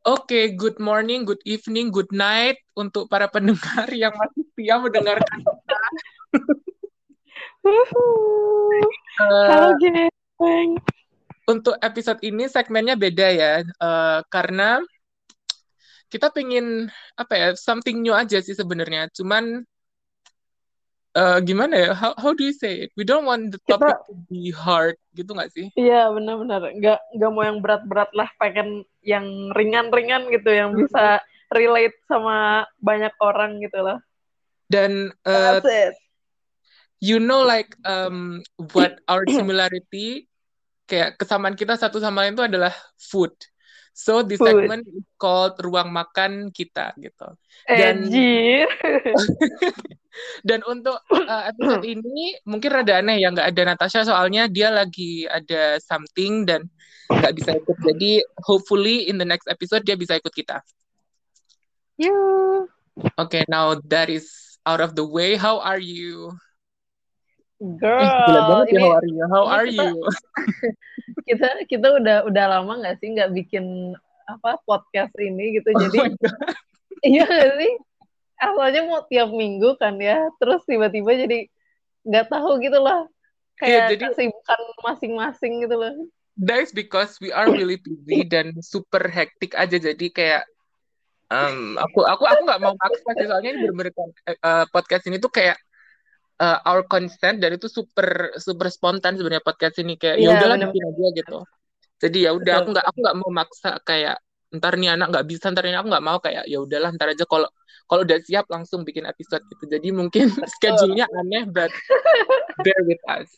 Oke, good morning, good evening, good night untuk para pendengar yang masih setia mendengarkan kita. Halo Eh, geng. untuk episode ini segmennya beda ya, Eh, karena kita pengen apa ya, something new aja sih sebenarnya. Cuman eh, gimana ya? How, how do you say it? We don't want the topic Kita to be hard, gitu nggak sih? iya benar-benar nggak nggak mau yang berat-berat lah, pengen yang ringan-ringan gitu yang bisa relate sama banyak orang gitu loh. Dan eh, That's it. you know like um, what our similarity kayak kesamaan kita satu sama lain itu adalah food. So segment is called ruang makan kita gitu. Dan dan untuk uh, episode ini mungkin rada aneh ya nggak ada Natasha soalnya dia lagi ada something dan nggak bisa ikut. Jadi hopefully in the next episode dia bisa ikut kita. Yuh. Okay, now that is out of the way. How are you? Eh, gila Girl, banget ya ini how are you? How are kita you? kita kita udah udah lama nggak sih nggak bikin apa podcast ini gitu. Oh Jadi iya nggak sih? Asalnya mau tiap minggu kan ya, terus tiba-tiba jadi nggak tahu gitu loh. Iya, Kayak jadi kesibukan masing-masing gitu loh. that is because we are really busy dan super hektik aja jadi kayak um, aku aku aku nggak mau maksa sih soalnya ini bener-bener uh, podcast ini tuh kayak uh, our consent dan itu super super spontan sebenarnya podcast ini. Kayak ya Iya udahlah bikin aja gitu. Jadi ya udah aku nggak aku nggak mau maksa kayak ntar nih anak nggak bisa ntar ini aku nggak mau kayak ya udahlah ntar aja kalau kalau udah siap langsung bikin episode gitu. Jadi mungkin schedule-nya aneh but bear with us.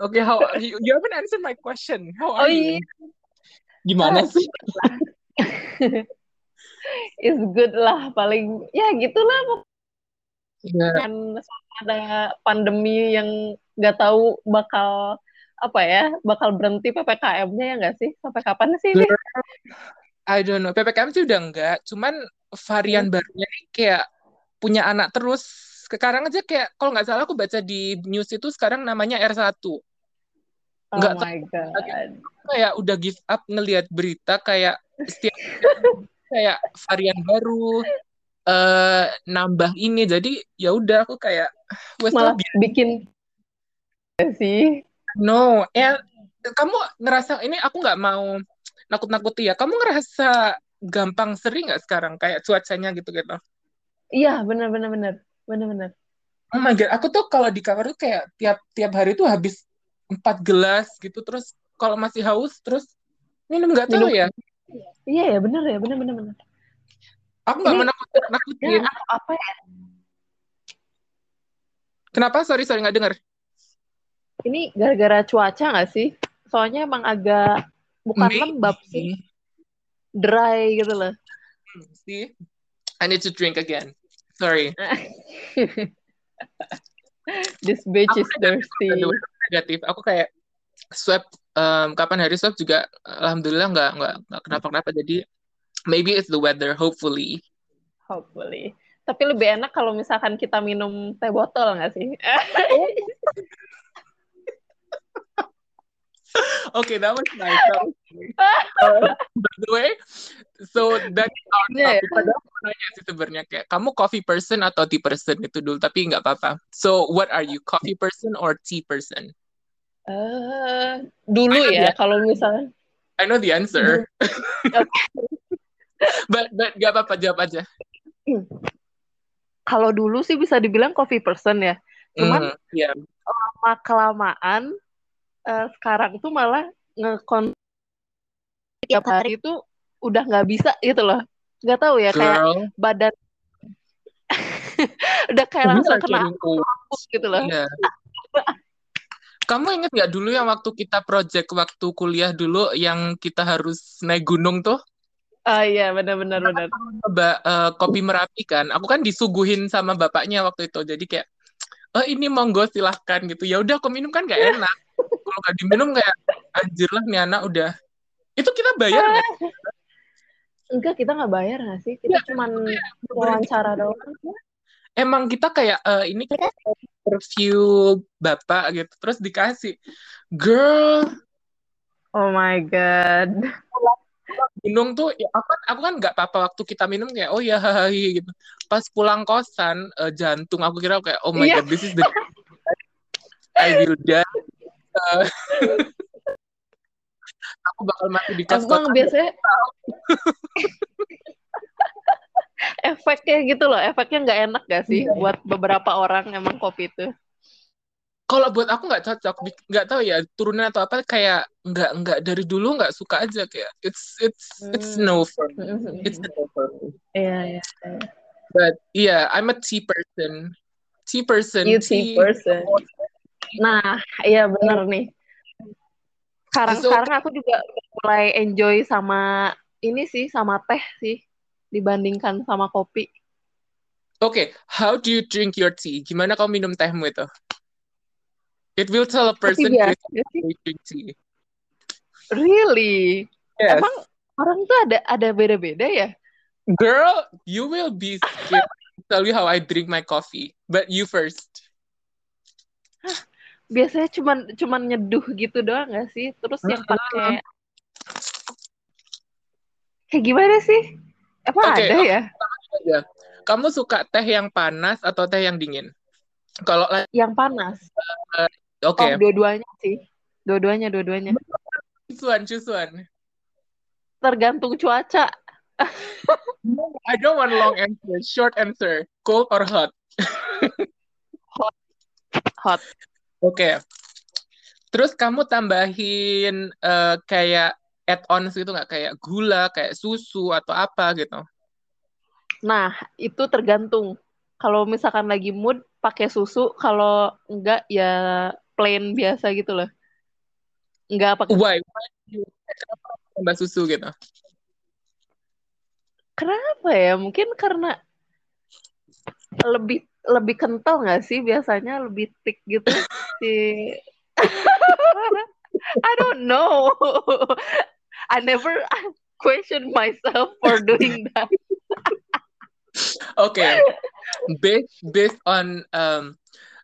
Okay how you you haven't answered my question. How Oh are you? iya, gimana ah, sih? Is good lah paling ya gitulah ya kan ada pandemi yang nggak tahu bakal apa ya bakal berhenti ppkm-nya ya nggak sih? Sampai kapan sih ini? girl I don't know. Ppkm sih udah enggak cuman varian Hmm. barunya ini kayak punya anak terus. Sekarang aja kayak kalau nggak salah aku baca di news itu sekarang namanya R1 Oh nggak my god. kayak udah give up ngelihat berita kayak setiap kayak varian baru eh nambah ini. Jadi ya udah aku kayak Malah biar bikin nggak sih. no eh kamu ngerasa ini aku nggak mau nakut-nakuti ya. Kamu ngerasa gampang sering nggak sekarang? Kayak cuacanya gitu gitu Iya benar benar benar. Benar benar. oh my god aku tuh kalau di kamar tuh kayak tiap tiap hari tuh habis empat gelas gitu. Terus kalau masih haus terus minum nggak tahu Minum. ya? Iya ya benar ya benar benar benar. Aku nggak Ini mau nakut ya nakutin atau apa ya? kenapa? Sorry sorry nggak dengar Ini gara-gara cuaca nggak sih? Soalnya emang agak bukan lembab sih, maybe dry gitu loh. See? I need to drink again. Sorry. This bitch aku is thirsty. negatif. Aku kayak swab em, kapan hari swab juga alhamdulillah nggak nggak nggak kenapa-kenapa. Jadi maybe it's the weather hopefully Hopefully. Tapi lebih enak kalau misalkan kita minum teh botol nggak sih? okay that was nice that was nice Uh, by the way so that's our ya. topic padahal nanya sih sebenarnya kayak kamu coffee person atau tea person itu dulu tapi nggak apa-apa so what are you coffee person or tea person Eh, I dulu ya, kalau misalnya I know the answer Oke. But but nggak apa-apa jawab aja Kalau dulu sih bisa dibilang coffee person ya. Cuman Hmm, ya lama kelamaan eh, sekarang tuh malah ngekon tiap hari itu udah nggak bisa gitu loh. Nggak tahu ya kayak girl badan udah kayak langsung kena lambung gitu loh. Iya. Kamu inget nggak dulu yang waktu kita project waktu kuliah dulu yang kita harus naik gunung tuh? Ah iya benar-benar benar. Coba eh, kopi Merapi kan. Aku kan disuguhin sama bapaknya waktu itu. Jadi kayak, oh ini monggo silahkan gitu. Ya udah aku minum kan gak enak. Kalau nggak diminum kayak anjir lah nih anak udah. Itu kita bayar nggak? Enggak, kita nggak bayar nggak sih? Ya, Kita cuman kayak bener-bener wawancara doang. emang kita kayak eh, ini kita interview bapak gitu. Terus dikasih, girl, Oh my god. Gunung tuh ya aku kan aku kan nggak apa-apa waktu kita minum kayak oh ya hahaha gitu pas pulang kosan uh, jantung aku kira kayak oh my Iya. god this is the I will die Uh, aku bakal mati di kos Emang biasanya efeknya gitu loh, efeknya nggak enak gak sih Iya. buat beberapa orang emang kopi itu. Kalau buat aku nggak cocok nggak tahu ya turunan atau apa kayak nggak nggak dari dulu nggak suka aja kayak it's it's it's Hmm. no for me it's a no for me Iya, iya. but yeah I'm a tea person tea person You tea person. Nah, iya bener nih. Sekarang So- sekarang aku juga mulai enjoy sama ini sih, sama teh sih dibandingkan sama kopi. Okay, how do you drink your tea? Gimana kau minum tehmu itu? It will tell a person biasa sih. Really? Yes. Emang orang tuh ada ada beda-beda ya? Girl, you will be scared tell you how I drink my coffee. But you first. Biasanya cuman cuman nyeduh gitu doang gak sih? Terus yang pakai kayak gimana sih? Apa Oke, ada ya? Kamu suka teh yang panas atau teh yang dingin? Kalau la- Yang panas. oke, Oh, dua-duanya sih. Dua-duanya, dua-duanya. choose one. Tergantung cuaca. No, I don't want long answer, short answer. Cold or hot? Hot. Oke. Terus kamu tambahin eh, kayak add-ons gitu nggak? Kayak gula, kayak susu atau apa gitu? Nah, itu tergantung. Kalau misalkan lagi mood, pakai susu. Kalau enggak, ya plain biasa gitu loh. Enggak pakai. Why? Tambah susu gitu? Kenapa ya? Mungkin karena lebih lebih kental nggak sih biasanya lebih thick gitu si I don't know I never question myself for doing that Oke, based based on um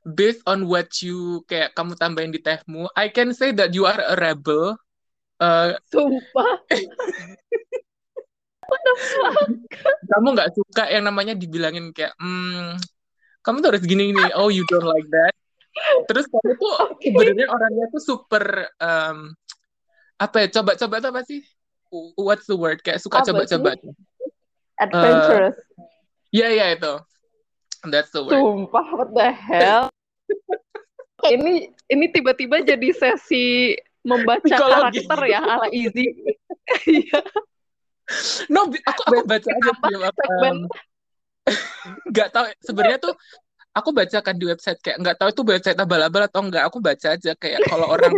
based on what you kayak kamu tambahin di tehmu, I can say that you are a rebel. Uh, sumpah kamu nggak suka yang namanya dibilangin kayak, hmm, kamu tuh harus gini gini. Oh, you don't like that. Terus kamu tuh Oke. sebenarnya orangnya tuh super um, apa ya? Coba-coba tuh apa sih? What's the word? Kayak suka coba-coba. adventurous Ya ya itu. That's the word. sumpah what the hell ini ini tiba-tiba jadi sesi membaca Psikologi. karakter ya ala Easy Iya. No, aku aku baca aja film apa. um, nggak tahu sebenarnya tuh aku bacakan di website kayak nggak tahu itu website abal-abal atau enggak aku baca aja kayak kalau orang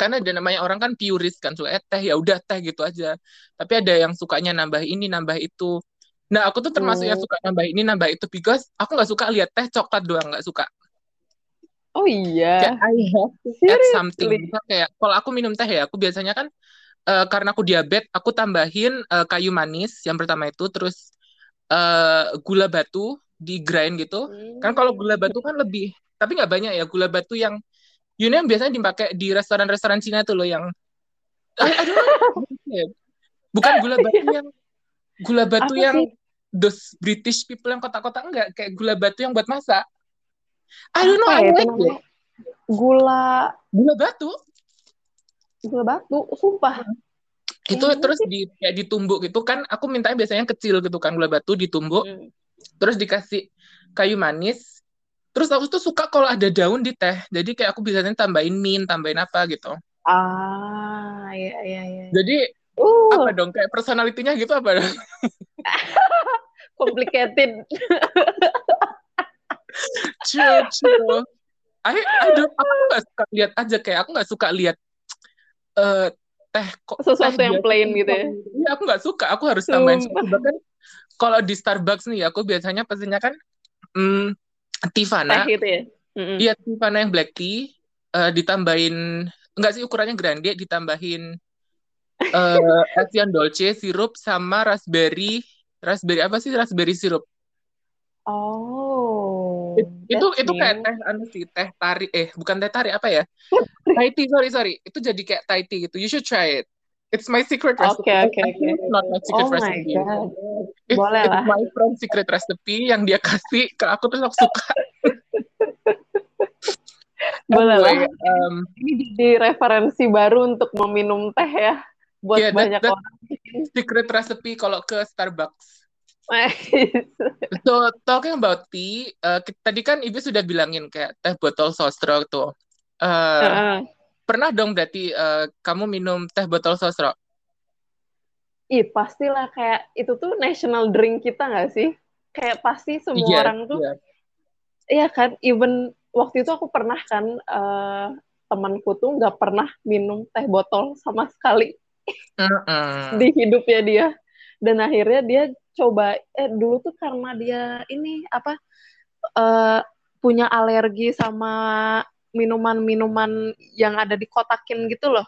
karena ada namanya orang kan purist kan suka eh, teh ya udah teh gitu aja tapi ada yang sukanya nambah ini nambah itu nah aku tuh termasuk yang Hmm. suka nambah ini nambah itu because aku nggak suka lihat teh coklat doang nggak suka oh iya kayak I have to add something kayak kalau aku minum teh ya aku biasanya kan eh, karena aku diabetes aku tambahin eh, kayu manis yang pertama itu terus eh, gula batu di grind gitu kan kalau gula batu kan lebih tapi nggak banyak ya gula batu yang you know yang biasanya dipakai di restoran-restoran Cina tuh loh yang I, I don't know. bukan gula batu yang gula batu Apa yang sih? Those British people yang kotak-kotak enggak. Kayak gula batu yang buat masak. I don't know Apa I ya like it. Gula gula batu? Gula batu, sumpah. itu Kayaknya terus di kayak ditumbuk gitu. Kan aku mintanya biasanya kecil gitu kan gula batu ditumbuk. Hmm. terus dikasih kayu manis. Terus aku tuh suka kalau ada daun di teh. Jadi kayak aku biasanya tambahin mint tambahin apa gitu. Ah, iya iya iya. jadi Uh, apa dong? Kayak personalitinya gitu apa dong complicated. true true I I don't aku nggak suka lihat aja kayak aku nggak suka lihat eh teh kok Sesuatu teh yang biasa plain gitu ya. Iya, aku nggak suka aku harus tambahin bahkan kalau di Starbucks nih aku biasanya pesennya kan hmm, Tivana Teh gitu ya. Mm-mm. Iya, Tivana yang black tea eh, ditambahin enggak sih ukurannya grande ditambahin eh Evian Dolce sirup sama raspberry raspberry apa sih raspberry sirup Oh, It- itu itu kayak teh anu sih teh tari eh bukan teh tari apa ya Thai tea sorry sorry itu jadi kayak Thai tea gitu you should try it It's my secret recipe. Oke, oke, oke. It's not my secret Oh my recipe. God. It's, Boleh it's lah. my friend secret recipe yang dia kasih ke aku terus aku suka. Boleh lah. Anyway, um, Ini jadi referensi baru untuk meminum teh ya. Buat Yeah, that- banyak that- orang. Secret recipe kalau ke Starbucks. So talking about tea, uh, tadi kan Ibu sudah bilangin kayak teh botol sosro tuh. Uh, Heeh. pernah dong berarti uh, kamu minum teh botol sosro? Ih, pastilah kayak itu tuh national drink kita nggak sih? Kayak pasti semua Iya, orang tuh, iya. iya kan? Even waktu itu aku pernah kan, eh, temanku tuh nggak pernah minum teh botol sama sekali Mm-mm. di hidupnya dia. Dan akhirnya dia coba, eh dulu tuh karena dia ini apa, eh, punya alergi sama minuman-minuman yang ada di kotakin gitu loh.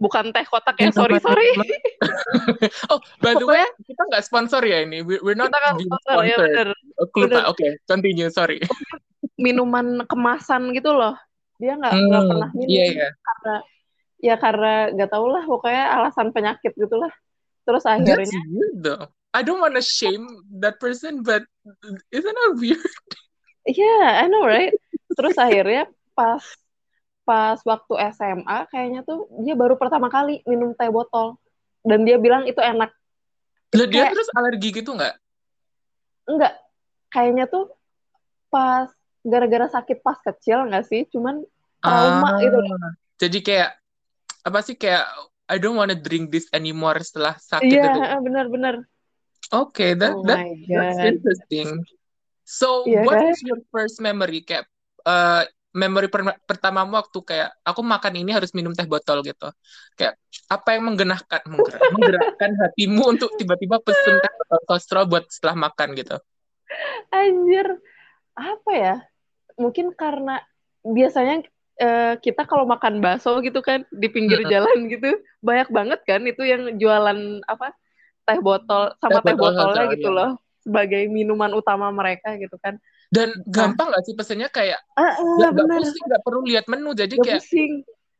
Bukan teh kotak ya, sorry sorry. oh, by the way, kita nggak sponsor ya ini. We- We're not Kita kan being sponsor, ya bener. Oh. Oke, continue. Sorry. minuman kemasan gitu loh. Dia nggak Hmm, pernah minum Iya, iya. karena ya karena nggak tahu lah pokoknya alasan penyakit gitulah. Terus akhirnya That's weird though. I don't want to shame that person, but isn't that weird? iya, I know right. Terus akhirnya pas pas waktu SMA kayaknya tuh dia baru pertama kali minum teh botol dan dia bilang itu enak. Lah dia Kayak- terus alergi gitu nggak? Enggak, kayaknya tuh pas gara-gara sakit pas kecil nggak sih? Cuman trauma gitu. Jadi kayak apa sih kayak I don't want to drink this anymore setelah sakit itu. Iya, benar-benar. Okay, that Oh that that's interesting. So, Iya what kan? is your first memory kayak uh, memory per- pertamamu waktu kayak aku makan ini harus minum teh botol gitu. Kayak apa yang menggenahkan menggerak, menggerakkan hatimu untuk tiba-tiba pesen teh botol sosro buat setelah makan gitu. Anjir, apa ya? Mungkin karena biasanya eh, kita kalau makan bakso gitu kan di pinggir jalan gitu banyak banget kan itu yang jualan apa teh botol sama Teh teh botol botolnya gitu iya. loh sebagai minuman utama mereka gitu kan. Dan Nah. gampang gak sih pesennya kayak Ah, ah, nggak nggak bener. pusing nggak perlu lihat menu jadi Gak kayak pusing.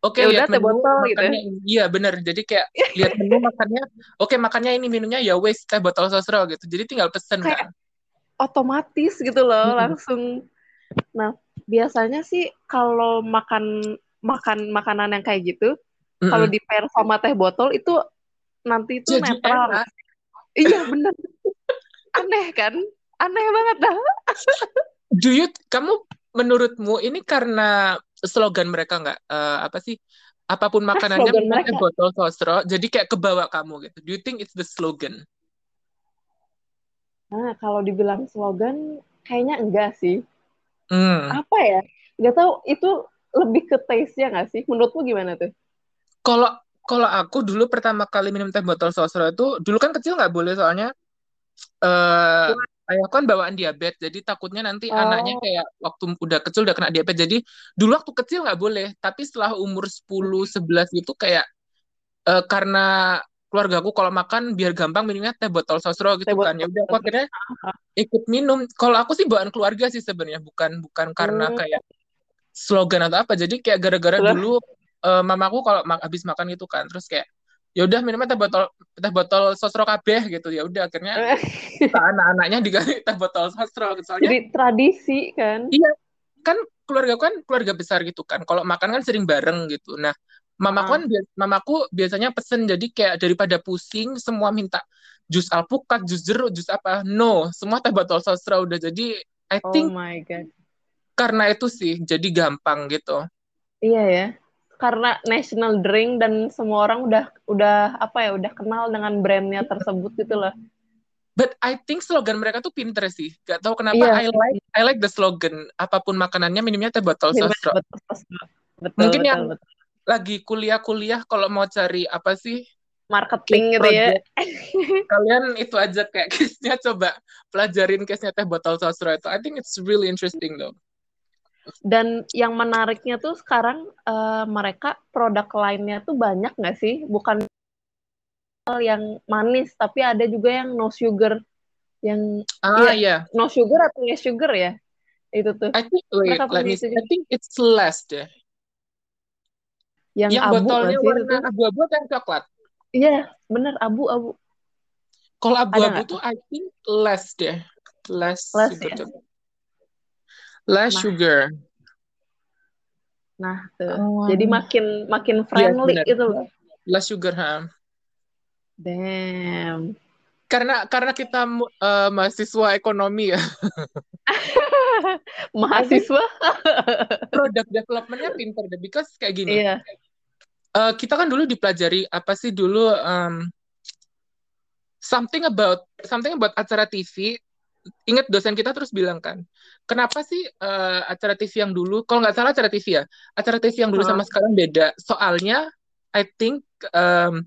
oke Ya lihat menu botol gitu ya. makannya ini iya bener jadi kayak lihat menu makannya oke makannya ini minunya ya wes teh botol sosro gitu jadi tinggal pesen Kayak- kan Otomatis gitu loh Mm-mm. langsung. Nah, biasanya sih kalau makan makan makanan yang kayak gitu, kalau Mm-mm. di pair sama teh botol itu nanti itu jadi netral. enak Iya bener. Aneh kan? Aneh banget dah. do you kamu menurutmu ini karena slogan mereka nggak Eh, apa sih apa pun makanannya teh mereka? botol sosro jadi kayak kebawa kamu gitu do you think it's the slogan Nah, kalau dibilang slogan, kayaknya enggak sih. Hmm. Apa ya? Gak tahu itu lebih ke taste-nya nggak sih? Menurutmu gimana tuh? Kalau kalau aku dulu pertama kali minum teh botol sosro itu dulu kan kecil nggak boleh soalnya eh ayahku kan bawaan diabetes jadi takutnya nanti Oh. anaknya kayak waktu udah kecil udah kena diabetes jadi dulu waktu kecil nggak boleh tapi setelah umur 10 11 gitu kayak eh, karena keluargaku kalau makan biar gampang minumnya teh botol sosro gitu Teh kan. Ya udah aku akhirnya ikut minum. Kalau aku sih bawaan keluarga sih sebenarnya bukan bukan karena Hmm. kayak slogan atau apa. Jadi kayak gara-gara dulu eh, mamaku kalau ma- habis makan gitu kan terus kayak ya udah minumnya teh botol teh botol sosro kabeh gitu. Ya udah akhirnya kita anak-anaknya diganti teh botol sosro gitu. soalnya Jadi tradisi kan? kan keluarga kan keluarga besar gitu kan. Kalau makan kan sering bareng gitu. Nah mamaku Ah. kan mamaku biasanya pesen jadi kayak daripada pusing semua minta jus alpukat jus jeruk jus apa no semua teh botol sosro udah jadi I Oh think my god. karena itu sih jadi gampang gitu Iya ya. Karena national drink dan semua orang udah udah apa ya, udah kenal dengan brandnya tersebut gitu loh. But I think slogan mereka tuh pinter sih. Gak tahu kenapa Iya. I like I like the slogan. Apa pun makanannya minumnya teh botol Betul, sosro. betul, betul, betul, Mungkin betul, yang- betul. Lagi kuliah-kuliah kalau mau cari apa sih marketing gitu ya. project, kalian itu aja kayak case-nya coba pelajarin case-nya teh botol sosro itu. I think it's really interesting though. Dan yang menariknya tuh sekarang eh, mereka produk lainnya tuh banyak nggak sih? Bukan yang manis, tapi ada juga yang no sugar. Yang Ah iya. no sugar atau less sugar ya? Itu tuh. I think wait, let me. I think it's less deh. Yang, Yang abu botolnya itu warna tuh? abu-abu atau yang coklat? Iya, bener abu-abu. Kalau abu-abu tuh I think less deh. Less, Less sugar. ya? tuh. Less Nah. sugar. Nah, tuh. Um, Jadi makin makin Yes, friendly benar. gitu loh. Less sugar, ha. Damn. Karena karena kita eh, mahasiswa ekonomi ya. Mahasiswa? Product development-nya pinter deh. Because kayak gini. Iya. Eh, kita kan dulu dipelajari apa sih dulu em, something about something about acara TV. Ingat dosen kita terus bilang kan, kenapa sih eh, acara TV yang dulu, kalau nggak salah acara TV ya, acara TV yang dulu sama sekarang beda. Soalnya I think em,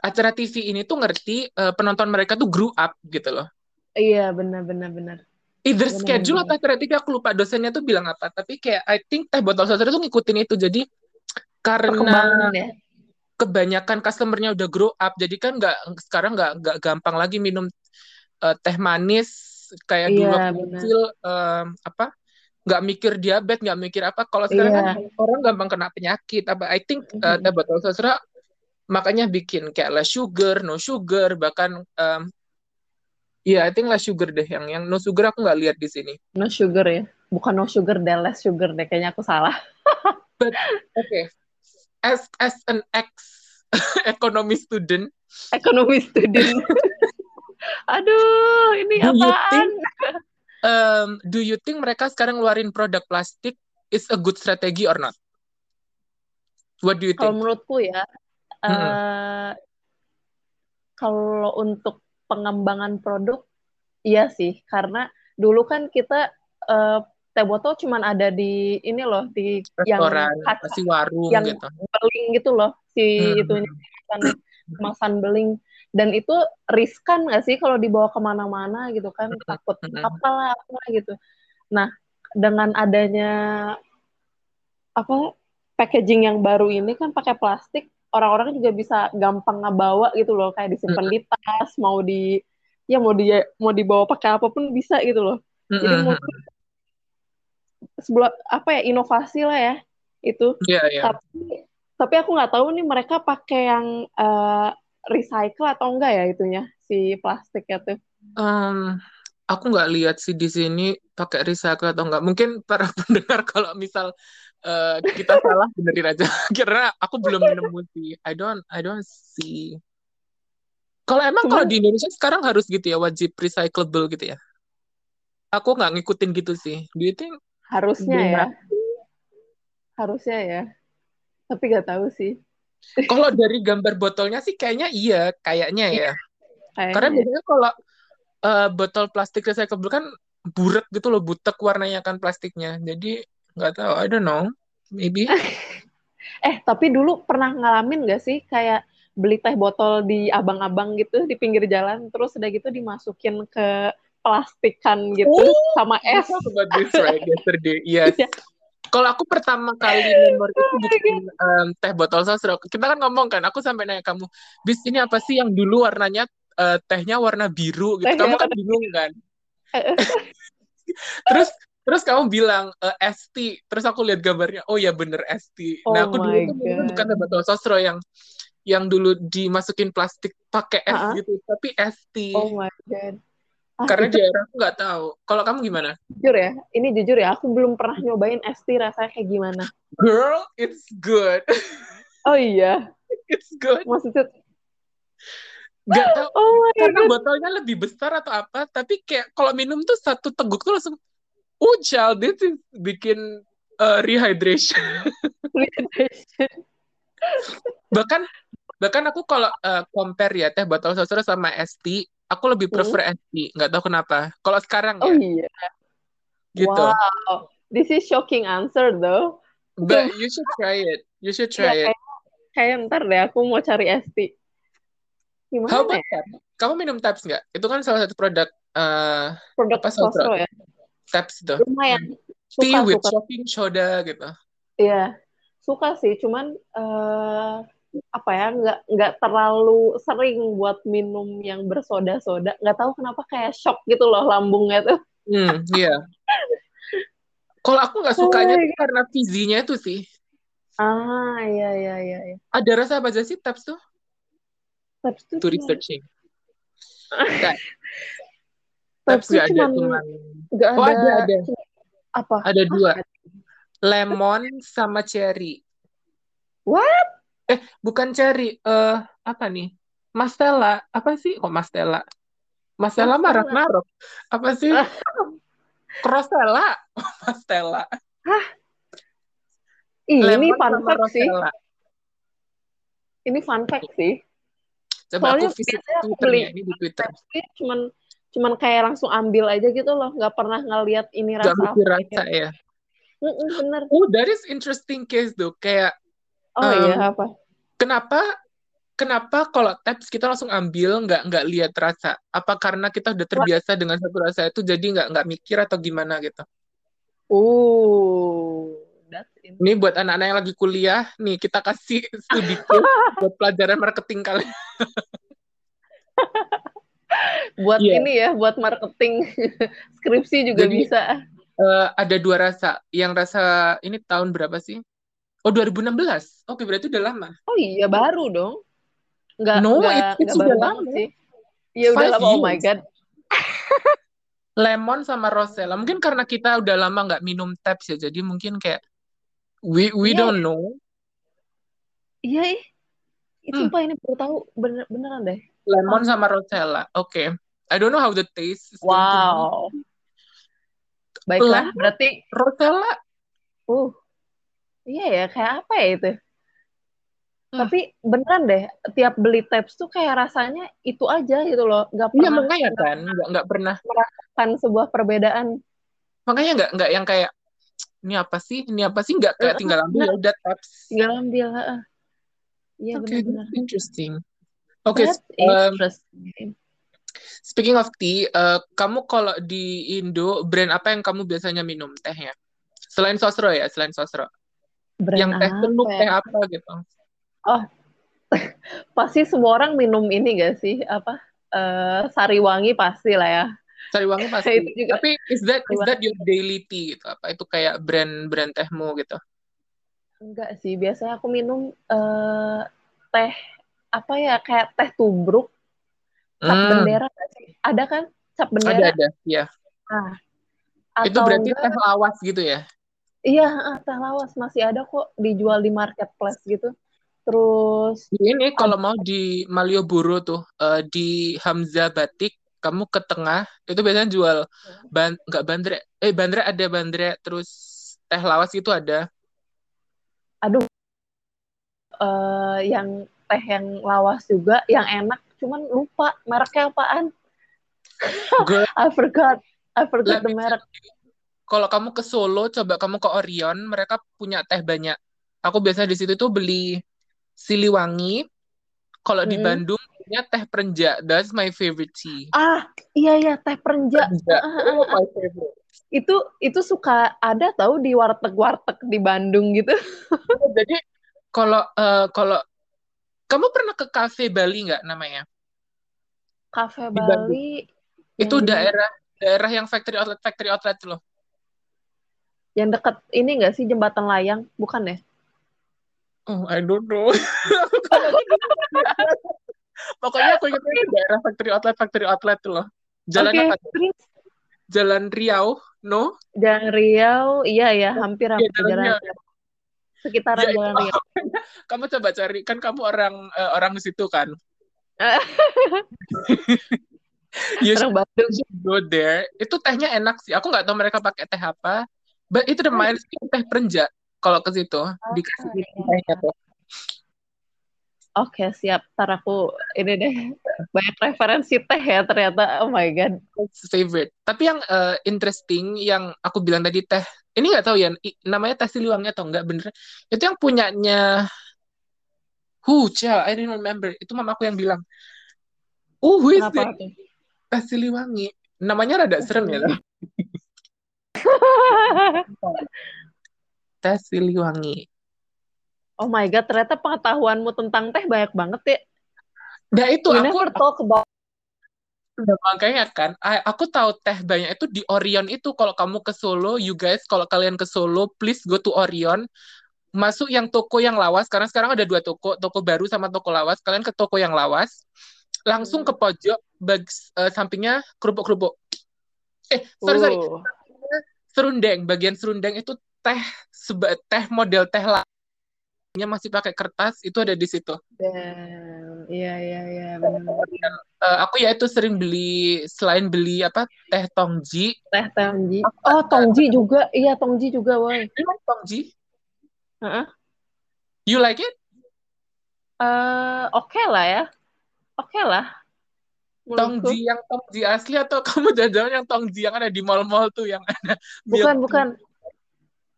acara TV ini tuh ngerti eh, penonton mereka tuh grew up gitu loh. Iya, benar benar benar. Either Benar schedule benar. atau acara TV aku lupa dosennya tuh bilang apa, tapi kayak I think teh botol sastra tuh ngikutin itu. Jadi karena ya. kebanyakan customernya udah grow up jadi kan nggak sekarang nggak nggak gampang lagi minum eh, teh manis kayak dulu Iya, benar. kecil em, apa nggak mikir diabetes nggak mikir apa kalau sekarang kan Iya. orang gampang kena penyakit apa I think eh, teh botol sastra makanya bikin kayak less sugar no sugar bahkan em, ya I think less sugar deh yang yang no sugar aku nggak lihat di sini No sugar ya. Bukan no sugar, deh, less sugar deh. Kayaknya aku salah. but oke as as an ex economy student Ekonomi student. Aduh, ini Do you apaan? think um, do you think mereka sekarang ngeluarin produk plastik is a good strategy or not? What do you Kalau think? menurutku ya, Mm-mm. eh kalau untuk pengembangan produk, iya sih. Karena dulu kan kita eh, teh botol cuman ada di ini loh, di yang pasti warung yang gitu. beling gitu loh, si Hmm. itunya kemasan, kemasan beling. Dan itu riskan nggak sih kalau dibawa ke mana-mana gitu kan, takut Mm-mm. apalah apa gitu. Nah, dengan adanya apa packaging yang baru ini kan pakai plastik, orang-orang juga bisa gampang ngebawa gitu loh, kayak disimpan di tas, mau di ya mau di mau dibawa pakai apa pun bisa gitu loh. Jadi mungkin sebuah apa ya inovasi lah ya itu. Iya, iya. Tapi tapi aku nggak tahu nih mereka pakai yang eh, recycle atau enggak ya itunya si plastiknya tuh. Um, aku nggak lihat sih di sini pakai recycle atau enggak. Mungkin para pendengar kalau misal uh, kita salah benerin aja. Karena aku belum nemu sih. I don't I don't see. Kalau emang kalau di Indonesia sekarang harus gitu ya, wajib recyclable gitu ya. Aku nggak ngikutin gitu sih. Do you think harusnya ya, harusnya ya. Tapi nggak tahu sih Kalau dari gambar botolnya sih kayaknya iya, kayaknya ya. Karena kayaknya. biasanya kalau eh, botol plastik recyclable kan buret gitu loh, butek warnanya kan plastiknya. Jadi nggak tahu, I don't know, maybe. Eh, tapi dulu pernah ngalamin nggak sih kayak beli teh botol di abang-abang gitu di pinggir jalan, terus udah gitu dimasukin ke plastikan gitu Oh, sama we es. talk about this right yesterday. Yes. Iya. Kalau aku pertama kali memori itu bikin em, teh botol sasro, kita kan ngomong kan, aku sampai nanya kamu, bis ini apa sih yang dulu warnanya eh, tehnya warna biru gitu. Tehnya Kamu kan bingung kan. Terus terus kamu bilang eh, ST, terus aku lihat gambarnya, oh ya bener ST. Nah Oh aku dulu tuh God. bukan teh botol sasro yang yang dulu dimasukin plastik pakai es gitu, tapi ST. Oh my god. Ah, Karena daerah aku nggak tahu. Kalau kamu gimana? jujur ya, ini jujur ya, aku belum pernah nyobain ST rasanya kayak gimana. Girl, it's good. Oh iya, It's good. maksudnya, Gak tau oh karena god. botolnya lebih besar atau apa, tapi kayak kalau minum tuh satu teguk tuh langsung, oh child, this is bikin uh, rehydration. bahkan bahkan aku kalau uh, compare ya teh botol sosro sama ST, aku lebih Hmm. prefer ST. Nggak tahu kenapa. Kalau sekarang Oh ya, iya, gitu. wow. This is shocking answer though. But you should try it. You should Iya, try it. kayak, kayak ntar deh aku mau cari ST. Gimana How about ya? Kamu minum Tabs nggak? Itu kan salah satu produk uh, Produk apa sosro? ya? Tabs itu. Lumayan. Tea Suka, with suka. shocking soda gitu. Iya, suka sih. Cuman eh, apa ya, nggak nggak terlalu sering buat minum yang bersoda-soda. Nggak tahu kenapa kayak shock gitu loh lambungnya tuh. Hmm, iya. Kalau aku nggak Oh sukanya tuh karena fizzy-nya itu sih. Ah, iya iya iya. iya. Ada rasa apa aja sih Tabs tuh? Tabs tuh to researching. Tabs tuh nggak ada cuman nggak oh ada, ada ada apa? ada dua lemon sama cherry. What? Eh bukan cherry eh apa nih? Mastella apa sih? Kok Mastella? Mastella Mastella. Ragnarok. Apa sih? Crostella. Mastella. Ih, ini Lemon fun fact sih. Ini fun fact sih. Coba Soalnya aku visit Twitternya beli ini di Twitter. Cuman cuman kayak langsung ambil aja gitu loh, nggak pernah ngeliat ini Gak rasa apa. rasa ya. Mm-mm, bener. Oh, that is interesting case tuh. Kayak Oh um, iya apa? kenapa kenapa kalau tabs kita langsung ambil nggak nggak lihat rasa? Apa karena kita udah terbiasa dengan satu rasa itu jadi nggak nggak mikir atau gimana gitu? Oh, Ini buat anak-anak yang lagi kuliah, nih kita kasih studi buat pelajaran marketing kalian. buat Iya. ini ya, buat marketing skripsi juga Jadi bisa. eh, ada dua rasa. Yang rasa ini tahun berapa sih? Oh 2016. Oke berarti udah lama. Oh iya baru dong. Nggak No, nggak it- it's nggak baru udah banget lama. sih. Iya udah lama. Oh my god. Lemon sama Rosella. Mungkin karena kita udah lama nggak minum tabs ya, jadi mungkin kayak we we Iya, don't know. iya ih. Ih, Hmm, ini baru tahu bener beneran deh. lemon Fun sama Rosella. Oke. I don't know how the taste is. Wow. Baiklah, Lemon, berarti Rosella. uh iya ya kayak apa ya itu? Hmm. Tapi beneran deh, tiap beli tabs tuh kayak rasanya itu aja gitu loh. Nggak Iya pernah makanya nggak kan, nggak nggak pernah. merasakan sebuah perbedaan. Makanya nggak nggak yang kayak ini apa sih, ini apa sih, nggak kayak tinggal ambil ya udah tabs. tinggal ambil. heeh. Iya benar-benar. that's interesting. Oke, s- um, speaking of tea, eh, kamu kalau di Indo, brand apa yang kamu biasanya minum tehnya? Selain Sosro ya, selain Sosro. Brand Yang teh teluk, ya? teh apa gitu. Oh, pasti semua orang minum ini gak sih? Apa? eh Sariwangi pasti lah ya. Sariwangi Itu pasti. juga Tapi is that is that your daily tea gitu? Apa itu kayak brand-brand tehmu gitu? Enggak sih, biasanya aku minum eh teh apa ya kayak teh tubruk, cap Hmm, bendera sih? Ada kan cap ada bendera? ada, ya. Nah, Itu berarti enggak teh lawas gitu ya? Iya teh lawas masih ada kok dijual di marketplace gitu. Terus Ini kalau mau di Malioboro tuh eh, di Hamzah Batik kamu ke tengah itu biasanya jual ban nggak bandrek eh bandrek ada bandrek terus teh lawas itu ada aduh eh yang teh yang lawas juga yang enak cuman lupa mereknya apaan. I forgot. I forgot let the me merek. you. Kalau kamu ke Solo, coba kamu ke Orion, mereka punya teh banyak. Aku biasanya di situ tuh beli Siliwangi. Kalau di Mm-mm. Bandung punya teh Perenja. That's my favorite tea. Ah, iya iya teh perenja. Perenja. Ah, ah, Oh, ah, ah. my favorite. Itu itu suka ada tahu di warteg-warteg di Bandung gitu. Jadi kalau eh, kalau kamu pernah ke cafe Bali nggak namanya? Cafe Di. Bali Itu di daerah daerah yang factory outlet factory outlet loh. Yang dekat ini enggak sih jembatan layang? Bukan ya? Oh, I don't know. Pokoknya aku ingatnya itu daerah factory outlet factory outlet tuh loh. Jalan Oke, apa? Jalan Riau, no? Jalan Riau, iya ya, hampir Iya, hampir Jalan Jalan Riau. Riau. Sekitaran Ya Jalan Riau. kamu coba cari kan kamu orang eh, orang situ kan. You should, Bandung. you should go there. Itu tehnya enak sih. Aku nggak tahu mereka pakai teh apa. But itu reminds me of teh perenja. Kalau ke situ dikasih Ah, iya. tehnya tuh. Oke, siap. Ntar aku ini deh banyak referensi teh ya ternyata. Oh my god. Favorite. Tapi yang eh, interesting yang aku bilang tadi teh. Ini nggak tahu ya namanya teh siliwangi atau enggak bener. Itu yang punyanya Hu, Cha, I didn't remember. Itu mamaku yang bilang. Oh, who is Kenapa? Teh siliwangi. Namanya rada serem ya. Teh siliwangi. Oh my god, ternyata pengetahuanmu tentang teh banyak banget ya. Nah itu You aku talk about Udah makanya kan, aku tahu teh banyak itu di Orion itu. Kalau kamu ke Solo, you guys, kalau kalian ke Solo, please go to Orion. masuk yang toko yang lawas karena sekarang ada dua toko toko baru sama toko lawas kalian ke toko yang lawas langsung ke Hmm. pojok bag, eh, sampingnya kerupuk-kerupuk eh sorry sorry Uh, serundeng bagian serundeng itu teh seba, teh model teh lainnya masih pakai kertas itu ada di situ. Iya, iya, iya, benar. Eh, aku ya itu sering beli selain beli apa teh tongji Teh Tongji. Oh, Tongji juga. Iya, Tongji juga. Emang tongji Heeh. you like it Eh, oke lah ya. Oke lah. Tongji yang tongji asli atau kamu jajan yang tongji yang ada di mall-mall tuh yang ada Bukan, bukan.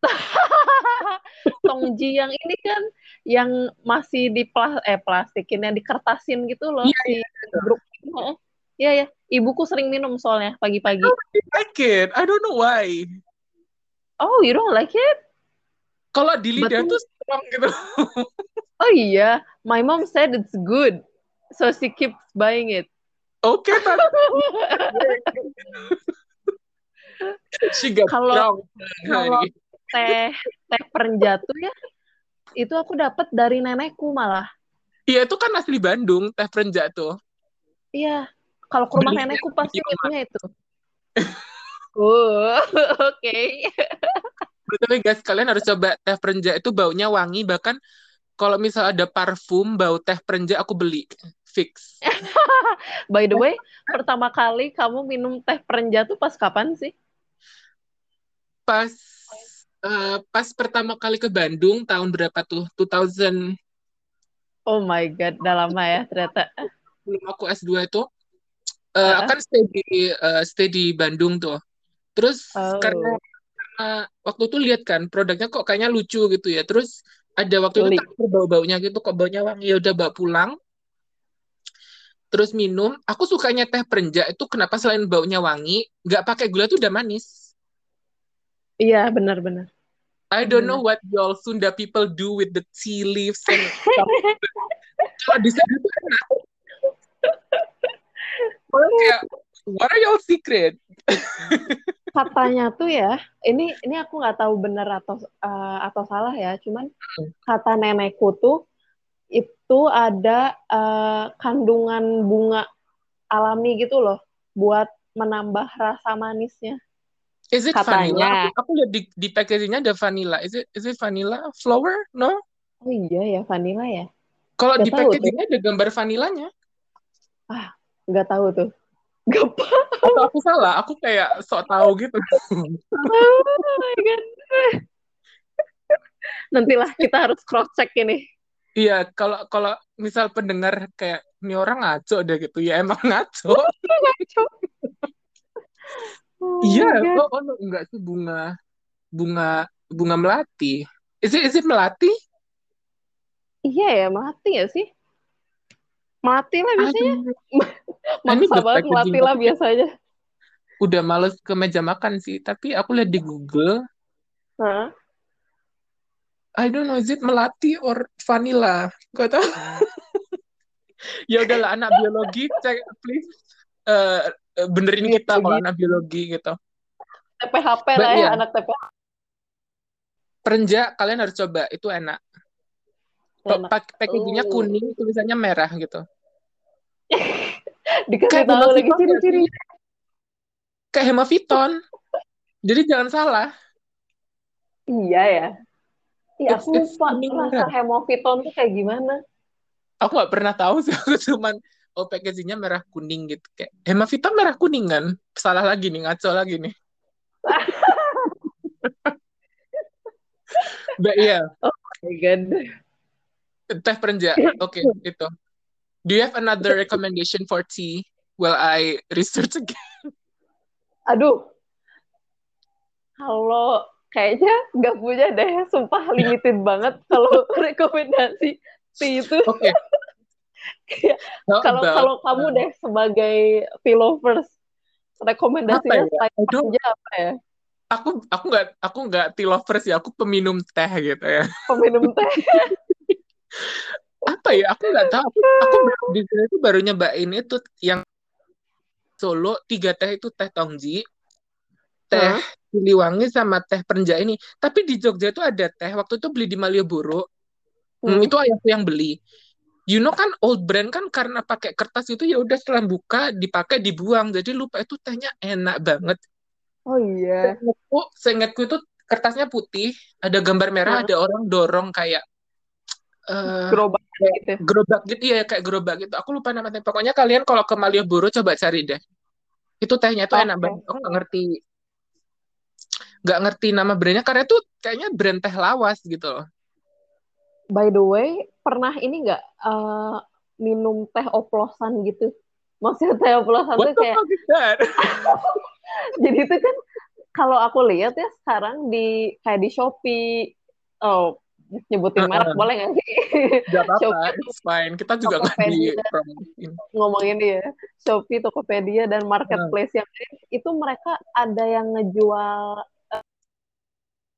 Tongji yang ini kan yang masih di plas eh plastikin yang dikertasin gitu loh Iya, si grup. Heeh. Iya ya, ibuku sering minum soalnya pagi-pagi. I like it I don't know why Oh, you don't like it? kalau di lidah But- tuh strong gitu Oh iya, my mom said it's good. So she keeps buying it. Oke got Kalau- kalau- Teh teh perenjat tuh ya. Itu aku dapat dari nenekku malah. Iya itu kan asli Bandung teh perenjak tuh Iya, kalau ke rumah Beli nenekku di pasti itunya itu. Oh, oke. Tapi guys, kalian harus coba teh perenjak itu baunya wangi. Bahkan kalau misal ada parfum bau teh perenjak aku beli fix. By the way, pertama kali kamu minum teh perenjat tuh pas kapan sih? Pas eh, pas pertama kali ke Bandung tahun berapa tuh? 2000 Oh my god, udah lama ya ternyata. belum aku S2 itu eh Heeh. akan stay di eh, stay di Bandung tuh. Terus Oh. karena, karena waktu itu lihat kan produknya kok kayaknya lucu gitu ya. Terus ada waktu Beli. itu tak bau-baunya gitu kok baunya wangi ya udah bawa pulang. Terus minum, aku sukanya teh perenjak itu kenapa selain baunya wangi, nggak pakai gula tuh udah manis. Iya, benar-benar. I don't know what y'all Sunda people do with the tea leaves and stuff. Kalau di sana tuh enak. Kayak, what are y'all secret? Katanya tuh ya, ini ini aku nggak tahu benar atau eh, atau salah ya, cuman kata nenekku tuh itu ada eh, kandungan bunga alami gitu loh buat menambah rasa manisnya. Is it Katanya. vanilla? Aku, lihat di, di packagingnya ada vanilla. Is it is it vanilla flower? No. Oh iya ya, vanilla ya. Kalau di packagingnya ada gambar vanilanya. Nggak tahu tuh. Gak Atau aku salah? Aku kayak sok tahu gitu. Oh my God. Nantilah kita harus cross check ini. Iya, kalau kalau misal pendengar kayak ini orang ngaco deh gitu. Ya emang ngaco. Oh Iya, God. oh, oh no, enggak sih bunga bunga bunga melati. Is it, is it melati? Iya ya, mati ya sih? Mati lah biasanya. Ini Maksa banget mati lah biasanya. Udah males ke meja makan sih, tapi aku lihat di Google, Hah? I don't know is it melati or vanilla. Gak tahu. ya udahlah anak biologi, cek please eh, benerin kita kalau Biologi. anak biologi gitu. TPHP But lah ya, yeah. anak TPHP. Perenjak kalian harus coba, itu enak. Enak. pak- Packagingnya Oh. kuning, tulisannya merah gitu. Dikasih Kayak tahu lagi ciri-ciri. Kayak Hemaviton. Jadi jangan salah. Iya ya. Iya, aku it's lupa rasa merah. hemoviton tuh kayak gimana. Aku nggak pernah tahu sih. Aku cuman oh packagingnya merah kuning gitu. Kayak Hemaviton merah kuning kan? Salah lagi nih, ngaco lagi nih. But yeah, Oh my God. teh perenjak. Oke, itu. Do you have another recommendation for tea while I research again? Aduh, kalau kayaknya nggak punya deh, sumpah limited banget kalau rekomendasi tea itu. How Kalau kalau kamu uh, deh sebagai tea lovers, apa rekomendasinya ya? I don't aja apa ya? aku aku nggak aku nggak tea lovers ya aku peminum teh gitu ya Peminum teh. apa ya aku nggak tahu aku, aku di sini tuh baru nyobain itu yang Solo tiga teh itu teh tongji teh? Siliwangi sama teh Perenjak ini. Tapi di Jogja itu ada teh. Waktu itu beli di Malioboro. Hmm, Hmm. itu ayahku yang beli. You know kan old brand kan karena pakai kertas itu ya udah setelah buka dipakai dibuang. Jadi lupa itu tehnya enak banget. Oh iya. Seingatku, seingatku itu kertasnya putih, ada gambar merah, Hah? ada orang dorong kayak eh Gerobak gitu. gerobak gitu ya kayak gerobak gitu. Aku lupa namanya. Pokoknya kalian kalau ke Malioboro coba cari deh. Itu tehnya tuh enak Oke. banget. Aku nggak ngerti nggak ngerti nama brandnya karena itu kayaknya brand teh lawas gitu loh. By the way, pernah ini nggak eh, minum teh oplosan gitu? Maksudnya teh oplosan What tuh kayak jadi itu kan kalau aku lihat ya sekarang di kayak di Shopee, oh nyebutin merek boleh nggak sih? Gak apa-apa, Shopee, it's fine. Kita juga nggak di ngomongin dia, Shopee, Tokopedia dan marketplace yang lain itu mereka ada yang ngejual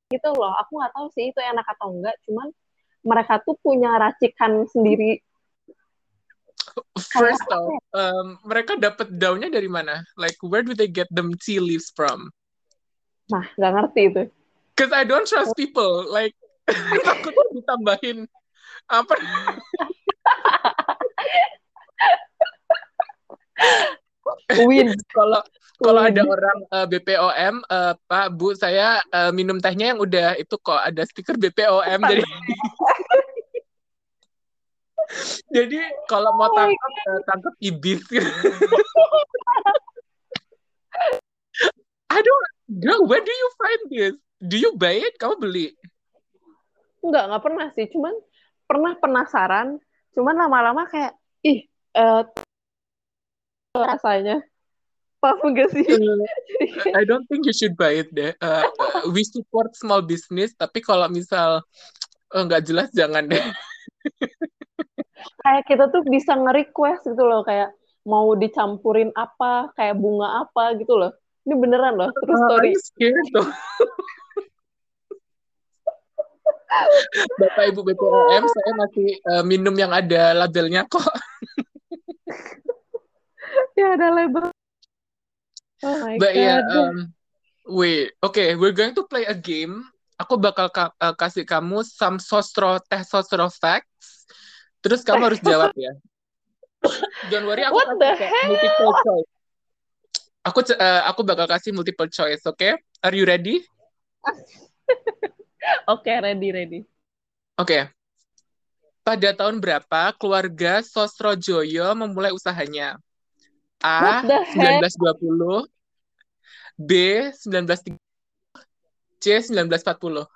gitu loh. Aku nggak tahu sih itu enak atau enggak, cuman mereka tuh punya racikan sendiri First off, ya? um, mereka dapat daunnya dari mana? Like, where do they get them tea leaves from? Nah, nggak ngerti itu. Cause I don't trust people. Like, takutnya ditambahin apa? Win, Kalau kalau ada orang uh, BPOM, uh, Pak, Bu, saya uh, minum tehnya yang udah itu kok ada stiker BPOM. Jadi jadi kalau mau Oh tangkap uh, tangkap ibis. I don't, girl, where do you find this? Do you buy it? Kamu beli? Enggak, nggak pernah sih. Cuman pernah penasaran. Cuman lama-lama kayak, ih, eh, rasanya. Paham gak sih? Uh, kayak, I don't think you should buy it deh. Uh, uh, we support small business, tapi kalau misal uh, nggak jelas jangan deh. kayak kita tuh bisa nge-request gitu loh. Kayak mau dicampurin apa, kayak bunga apa gitu loh. Ini beneran loh, true Uh, story. Tuh. Bapak Ibu BPOM, saya masih uh, minum yang ada labelnya kok. Ya ada label. Oh my But yeah, God. um, wait, okay, we're going to play a game. Aku bakal ka- uh, kasih kamu some sostro teh sostro facts. Terus kamu harus jawab ya. Don't worry, aku What the hell? multiple choice. Aku uh, aku bakal kasih multiple choice, oke? Are you ready? Oke, ready, ready. Oke. Pada tahun berapa keluarga Sosrojoyo memulai usahanya? A. What the heck? 1920, B. 1930, C. 1940.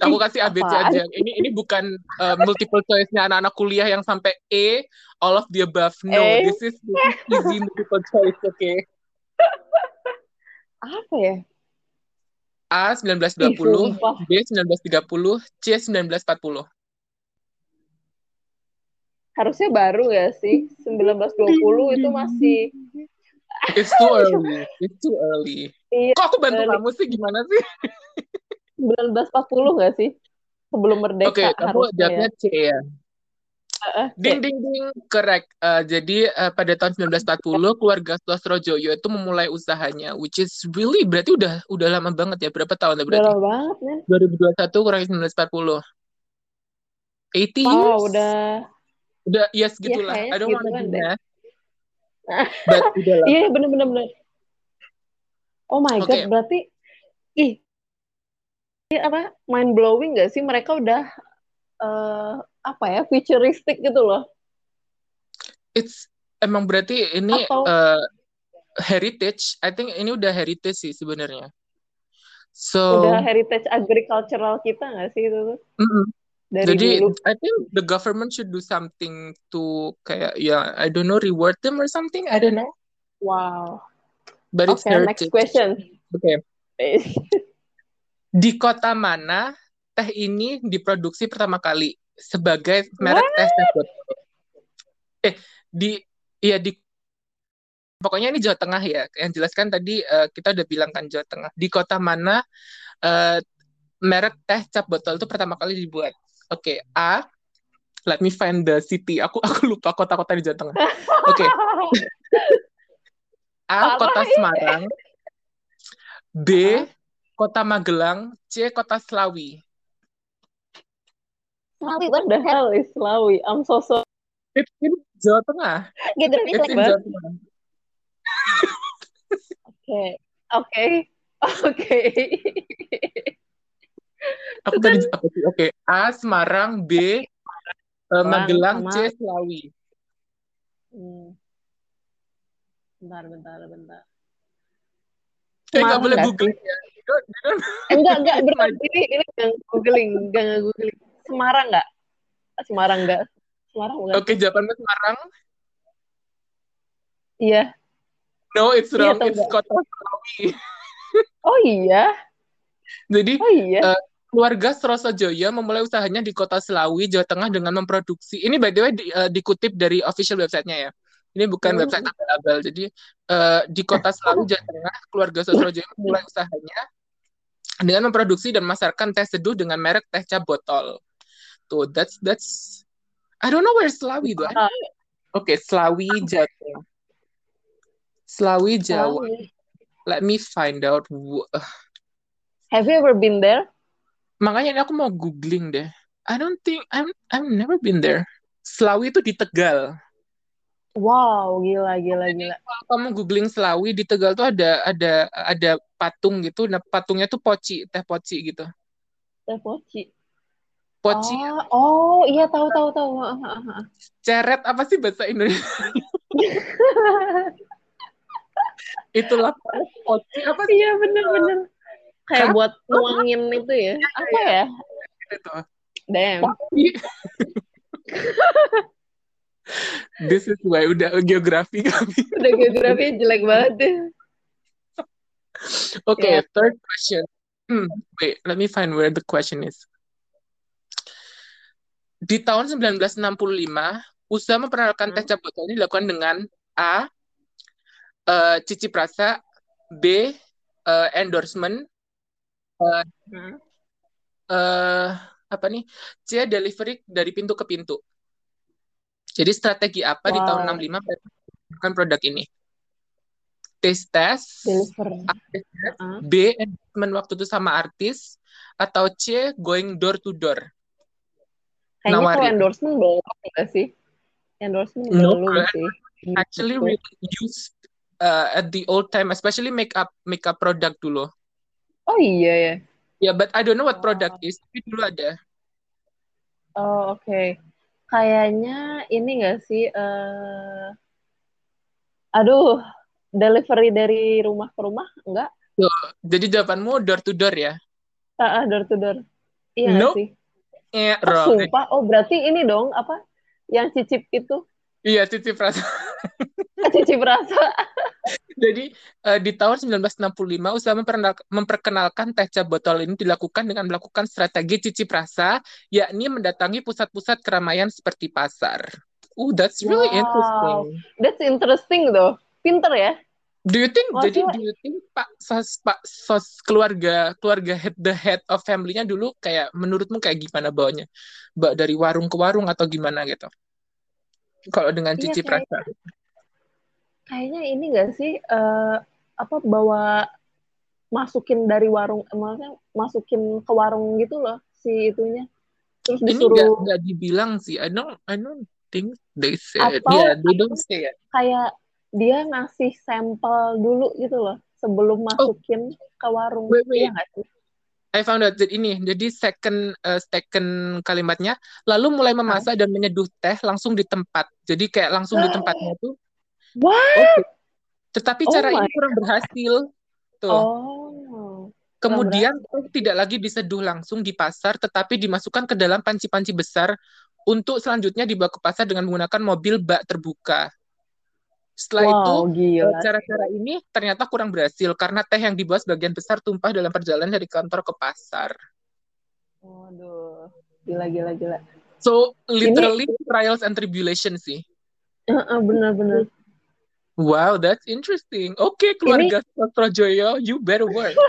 Aku Ih, kasih ABC apaan? aja. Ini ini bukan uh, multiple choice-nya anak-anak kuliah yang sampai E, all of the above. No, Eh, this is, easy multiple choice, oke? apa ya? A. Ih, 1920, sumpah. B. 1930, C. 1940. Harusnya baru ya sih. 1920 itu masih It's too early. It's too early. iya, Kok aku bantu early. kamu sih? Gimana sih? 1940 nggak sih? Sebelum Oke, merdeka kamu ya. jawabnya C ya. C. Ding ding ding, correct. Eh, jadi eh, pada tahun 1940 keluarga Sosrojoyo itu memulai usahanya, which is really berarti udah udah lama banget ya. Berapa tahun ya Udah berarti? lama banget, men. 2021 kurangi 1940. 80 Wow, years? udah. Udah yes Iya, gitulah. kayaknya I don't wanna segituan do but udah lah. Iya, bener-bener. bener. Oh my Oke, God, berarti, ih, ini apa, mind blowing nggak sih? Mereka udah, eh, apa ya, futuristic gitu loh. it's emang berarti ini Atau, eh, heritage. I think ini udah heritage sih sebenarnya. udah So, heritage agricultural kita nggak sih itu tuh? mm-mm. Dari Jadi dulu. I think the government should do something to kayak ya I don't know reward them or something. I don't know. Wow. But it's Oke, next question. Oke. Di kota mana teh ini diproduksi pertama kali sebagai merek What? teh Sebot? Eh, di iya di pokoknya ini Jawa Tengah ya. Yang jelaskan tadi eh, kita udah bilang kan Jawa Tengah. Di kota mana eh, merek teh cap botol itu pertama kali dibuat? Oke, A. Let me find the city. Aku aku lupa kota-kota di Jawa Tengah. Oke. A. Parah Kota. Semarang. B. Kota Magelang. C. Kota Selawi. Slawi, what the hell is Slawi? I'm so sorry. It's in Jawa Tengah. Geografi It's in. Jawa Tengah. Oke, oke, oke. Aku tadi apa sih? Oke, A. Semarang. B. eh, Magelang. sama- C. Selawi. Hmm. Bentar, bentar, bentar. Eh, nggak boleh googling ya. Enggak, enggak, bener. Ini, ini nggak googling, enggak googling. Semarang enggak? Semarang enggak? Semarang bukan? Oke, jawabannya Semarang. Iya. No, it's Iya wrong. atau It's enggak? Kota Selawi. Oh iya? Jadi, Oh iya? eh, keluarga Srosojoyo memulai usahanya di kota Selawi, Jawa Tengah dengan memproduksi. Ini by the way di- eh, dikutip dari official websitenya ya. Ini bukan Hmm. website abal-abal. Jadi eh, di kota Selawi, Jawa Tengah, keluarga Srosojoyo memulai usahanya dengan memproduksi dan memasarkan teh seduh dengan merek teh cap botol. Tuh, that's that's I don't know where Selawi tuh. Ah, Oke, Selawi, Jawa. Selawi, Jawa. Let me find out. Have you ever been there? Makanya ini aku mau googling deh. I don't think I'm I've never been there. Selawi itu di Tegal. Wow, gila, gila, gila. Kalau kamu googling Selawi di Tegal tuh ada ada ada patung gitu. Nah, patungnya tuh poci, teh poci gitu. Teh poci. Poci, Oh, oh, iya tahu, tahu, tahu. Ah, ah, ah. ceret apa sih bahasa Indonesia? Itulah poci apa sih Iya, bener-bener. Kayak Kap- buat nuangin itu ya. Apa ya? itu? Damn. This is why udah geografi kami. Udah geografi jelek banget deh. Okay, Yeah. third question. Hmm, wait, let me find where the question is. Di tahun 1965, usaha memperkenalkan teh Hmm. cap botol ini dilakukan dengan A. eh, cicip rasa, B. eh, endorsement, Hmm. eh, apa nih? C. Delivery dari pintu ke pintu. Jadi strategi apa di tahun Wow. 65 memperkenalkan produk ini? Taste test, Ah. B. Endorsement waktu itu sama artis, atau C. Going door to door. Kayaknya kalau Nawarin. endorsement belum enggak sih? Endorsement No, belum sih. Actually Gitu. really used uh, at the old time, especially makeup makeup product dulu. Oh iya ya. Yeah, but I don't know what product Oh. is. Tapi dulu ada. Oh, oke. Kayaknya ini enggak sih eh aduh, delivery dari rumah ke rumah enggak? Jadi jawabanmu door to door ya? Ah, ah, door to door. Iya Nope. sih? Eh, Oh, sumpah. Oh, berarti ini dong apa? Yang cicip itu. Iya, cicip rasa. Cicip rasa. Jadi eh, di tahun 1965 usaha memperkenal- memperkenalkan teh cap botol ini dilakukan dengan melakukan strategi cicip rasa, yakni mendatangi pusat-pusat keramaian seperti pasar. Uh, that's really Wow. interesting. That's interesting though. Pinter ya? Do you think Wah, jadi do you think Pak sos Pak sos keluarga keluarga head the head of family-nya dulu kayak menurutmu kayak gimana bawanya? Mbak dari warung ke warung atau gimana gitu? Kalau dengan Iya, cicip kayak- rasa. Kayaknya ini gak sih eh, apa bawa masukin dari warung, eh, maksudnya masukin ke warung gitu loh si itunya. Terus Ini nggak disuruh nggak dibilang sih. I don't I don't think they said. Atau- Yeah, they don't say it. kayak dia ngasih sampel dulu gitu loh sebelum masukin ke warung. Wait, wait. Iya nggak sih? I found out that ini. Jadi second uh, second kalimatnya lalu mulai memasak dan menyeduh teh langsung di tempat. Jadi kayak langsung di tempatnya tuh. What? Oke. Tetapi Oh cara my ini kurang berhasil. Tuh. Oh. Kemudian teh tidak lagi diseduh langsung di pasar, tetapi dimasukkan ke dalam panci-panci besar untuk selanjutnya dibawa ke pasar dengan menggunakan mobil bak terbuka. Setelah itu, Wow, gila. cara-cara ini ternyata kurang berhasil karena teh yang dibawa sebagian besar tumpah dalam perjalanan dari kantor ke pasar. Waduh. Gila, gila, gila. So, literally trials and tribulations sih. Heeh, Bener-bener. Wow, that's interesting. Oke, keluarga Sosrojoyo, you better work.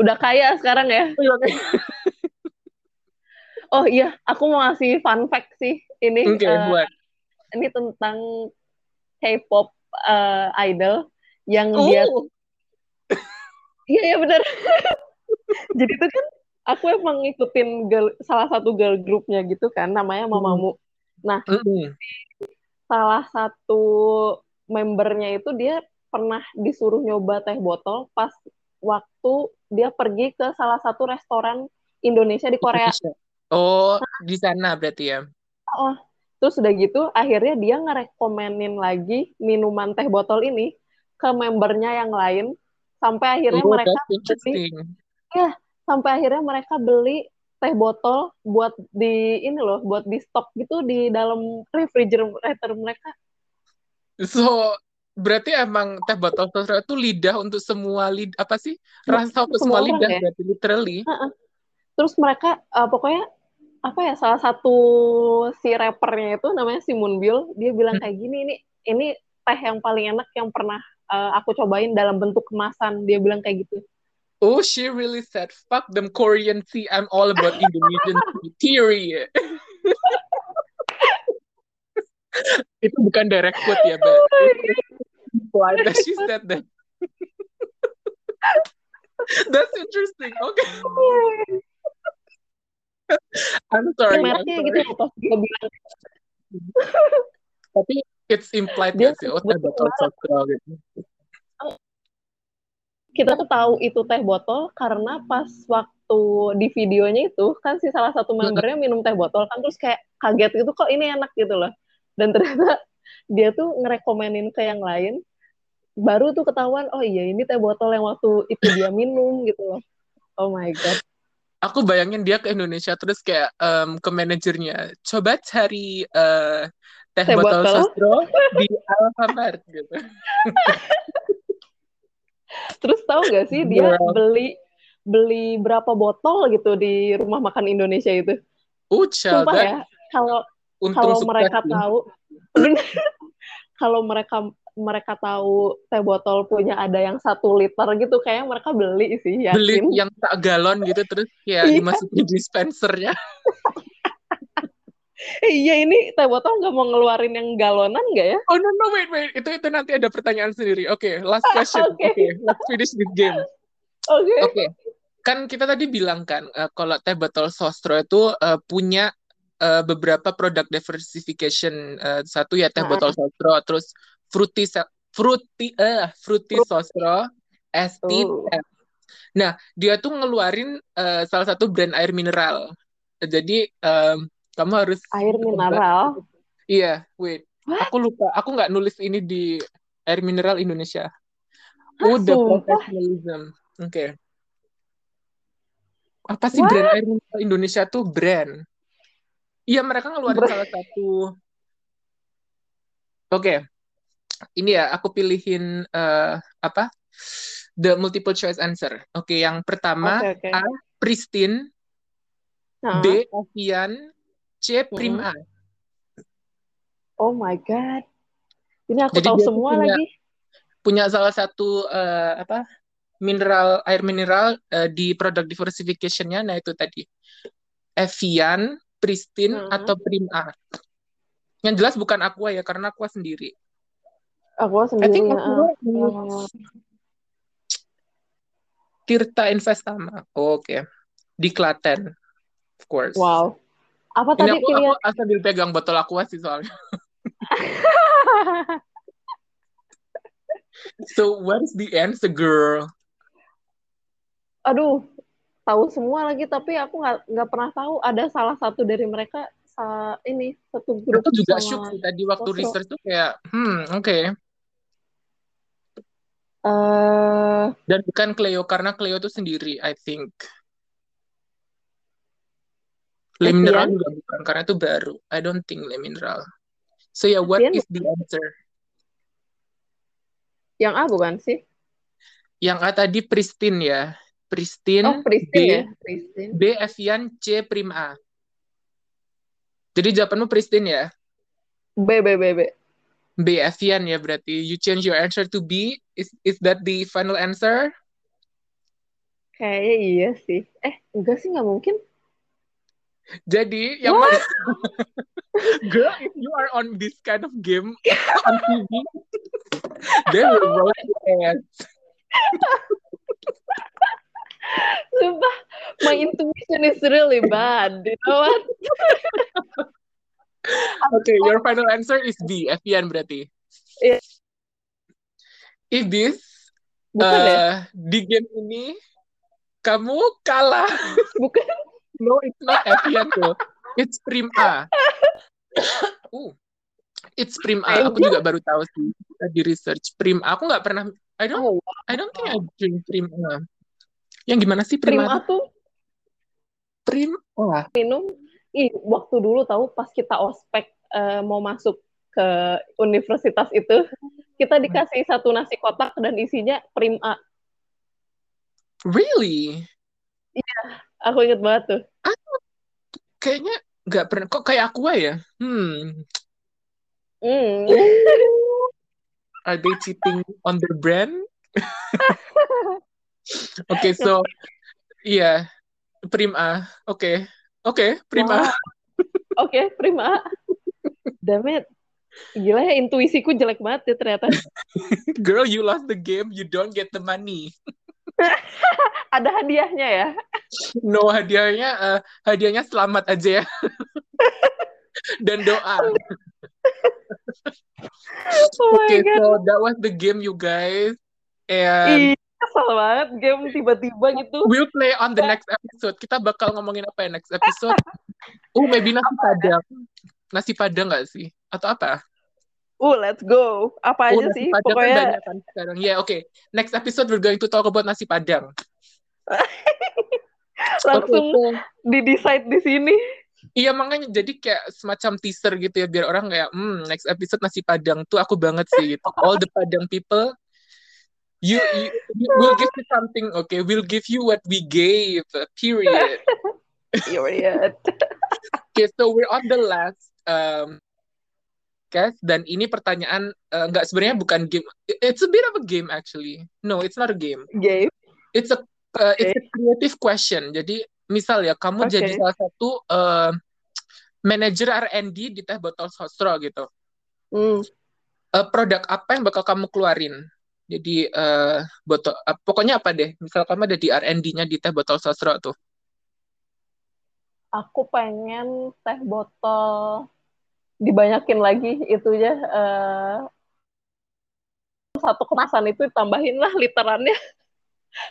Udah kaya sekarang ya. Oh iya, aku mau ngasih fun fact sih. Ini Oke, eh, buat. Ini tentang K-pop uh, idol yang Oh, dia iya iya benar jadi itu kan aku emang ngikutin girl, salah satu girl groupnya gitu kan namanya Mamamu nah mm-mm. salah satu membernya itu dia pernah disuruh nyoba teh botol pas waktu dia pergi ke salah satu restoran Indonesia di Korea Indonesia. Oh, di sana berarti ya. Oh, terus udah gitu akhirnya dia ngerekomenin lagi minuman teh botol ini ke membernya yang lain sampai akhirnya Oh, mereka beli ya sampai akhirnya mereka beli teh botol buat di ini loh buat di stok gitu di dalam refrigerator mereka So, berarti emang teh botol sosro itu lidah untuk semua lid apa sih? Rasa untuk semua semua lidah ya berarti literally. Heeh. terus mereka eh, pokoknya apa ya salah satu si rappernya itu namanya si Moonbyul dia bilang Hmm. kayak gini ini ini teh yang paling enak yang pernah eh, aku cobain dalam bentuk kemasan dia bilang kayak gitu Oh, she really said, fuck them Korean tea, I'm all about Indonesian tea. Period. Itu bukan direct quote ya, but implied that she said that. That's interesting. Okay. I'm Ya, sorry, I'm mereknya gitu pas dia bilang. Tapi it's implied dia gak sih? Oh, teh botol sosro gitu. kita tuh tahu itu teh botol karena pas waktu di videonya itu kan si salah satu membernya minum teh botol kan terus kayak kaget gitu kok ini enak? gitu loh. Dan ternyata dia tuh ngerekomenin ke yang lain baru tuh ketahuan oh iya ini teh botol yang waktu itu dia minum gitu loh. Oh my god Aku bayangin dia ke Indonesia terus kayak em, ke manajernya, coba cari eh, teh teh botol botol sosro di Alfamart gitu. terus tahu gak sih dia Girl. beli beli berapa botol gitu di rumah makan Indonesia itu Oh, child, sumpah that ya kalau kalau mereka ya. tahu kalau mereka mereka tahu teh botol punya ada yang satu liter gitu kayak mereka beli sih Beli yakin yang tak galon gitu terus kayak Iya. dimasukin dispensernya. Eh, iya ini teh botol nggak mau ngeluarin yang galonan nggak ya Oh no no wait wait itu itu nanti ada pertanyaan sendiri. Oke, last question. Oke. Oke, let's finish this game. oke Oke, kan kita tadi bilang kan eh, kalau teh botol sosro itu eh, punya eh, beberapa produk diversification. Eh, satu ya teh Nah, botol sosro, terus fruity fruity eh fruity sosro, ST. Oh. Nah, dia tuh ngeluarin eh, salah satu brand air mineral. Jadi em, kamu harus air mineral Iya, wait. What? Aku lupa. Aku nggak nulis ini di air mineral Indonesia. Hah, Oh, professionalism. Oke. Apa sih What? brand air mineral Indonesia tuh brand? Iya, mereka ngeluarin Brand. salah satu. Oke, ini ya aku pilihin eh, apa? The multiple choice answer. Oke, yang pertama oke oke A. Pristine, Nah, B. Avian, C. Prima. oh my god ini aku Jadi tahu semua punya lagi punya salah satu eh, apa mineral air mineral eh, di produk diversification-nya nah itu tadi Evian, Pristine Hmm. atau Prima. Yang jelas bukan Aqua ya karena Aqua sendiri. Aku I think sendiri Aqua uh, Tirta Investama. Oh, Oke. Di Klaten, of course. wow apa Ini tadi aku aku pilihan asal dipegang botol Aqua sih soalnya. So what is the answer, girl? aduh tahu semua lagi tapi aku nggak nggak pernah tahu ada salah satu dari mereka sa- ini satu grup Aku juga sih tadi waktu research tuh kayak, hmm, oke. Eh Dan bukan Cleo karena Cleo itu sendiri, I think. Le Evian? Mineral juga bukan karena itu baru. I don't think Le Mineral. So yeah, what Evian is the answer? yang A bukan sih Yang A tadi Pristine ya. Pristine, oh Pristine B, ya Pristine B Evian, C Prim A. Jadi jawabanmu Pristine ya. B B B B B Evian ya berarti. You change your answer to B. Is is that the final answer? kayaknya iya sih eh enggak sih nggak mungkin Jadi yang What? mana? Girl, if you are on this kind of game on TV, they will roast your ass. Sumpah, my intuition is really bad. You know what? Okay, your final answer is B, Evian berarti. If this Bukan ya? uh, di game ini kamu kalah. Bukan. No, it's not Evian tuh. It's Prim A. uh, it's Prim A. Aku juga baru tahu sih di research Prim A. Aku nggak pernah. I don't. Oh, I don't think I drink Prim A. Yang gimana sih Prim, Prima A? tuh Prim A. minum. Ih, waktu dulu tahu pas kita ospek eh, mau masuk ke universitas itu, kita dikasih satu nasi kotak dan isinya Prim A. Really? Aku inget banget tuh. Kayaknya nggak pernah. Kok kayak Aqua ya? Hmm. Hmm. Are they cheating on their brand? okay, so iya, Prim A. Oke. Oke, Prim A. Wah. Oke, Prima A. Damn it. Gila ya, intuisiku jelek banget ya ternyata. Girl, you lost the game, you don't get the money. Ada hadiahnya ya. No, hadiahnya eh, hadiahnya selamat aja ya. Dan doa. Oh Okay, God. so that was the game you guys. And Ih, kesel banget game tiba-tiba gitu. we'll play on the next episode. Kita bakal ngomongin apa ya next episode? Oh, maybe nasi padang. Nasi padang nggak sih? Atau apa? Uh, let's go. Apa Oh, aja nasi sih? padang kan Pokoknya banyak kan sekarang. Ya, oke. Next episode we're going to talk about nasi padang. langsung so- di-decide di sini. Iya makanya jadi kayak semacam teaser gitu ya biar orang kayak hmm next episode nasi padang tuh aku banget sih gitu. All the padang people you, you, will give you something okay we'll give you what we gave period. Period. Okay so we're on the last um guys dan ini pertanyaan eh, nggak sebenarnya bukan game it's a bit of a game actually no it's not a game Game. it's a uh, it's a creative question. Jadi misal ya kamu Oke. jadi salah satu uh, manajer R&D di Teh Botol Sosro gitu. Hmm. Uh, produk apa yang bakal kamu keluarin? Jadi uh, botol uh, pokoknya apa deh? Misal kamu ada di R&D-nya di Teh Botol Sosro tuh. Aku pengen teh botol dibanyakin lagi itunya eh, satu kemasan itu tambahin lah literannya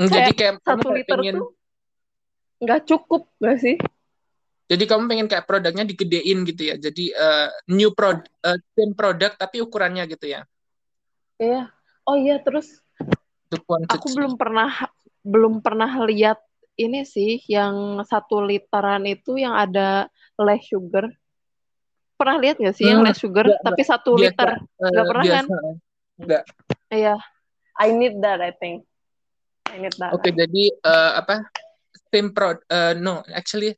Hmm, Jadi kayak satu liter pengen tuh nggak cukup nggak sih jadi kamu pengen kayak produknya digedein gitu ya. Jadi uh, new prod uh, same produk tapi ukurannya gitu ya. iya oh iya terus aku belum pernah belum pernah lihat ini sih yang satu literan itu yang ada less sugar pernah lihat nggak sih yang Hmm, less sugar nggak, tapi satu Biasa, liter uh, Nggak pernah kan? biasa. Nggak. iya I need that I think I need that Oke, jadi eh, apa? Same pro, eh, no, actually,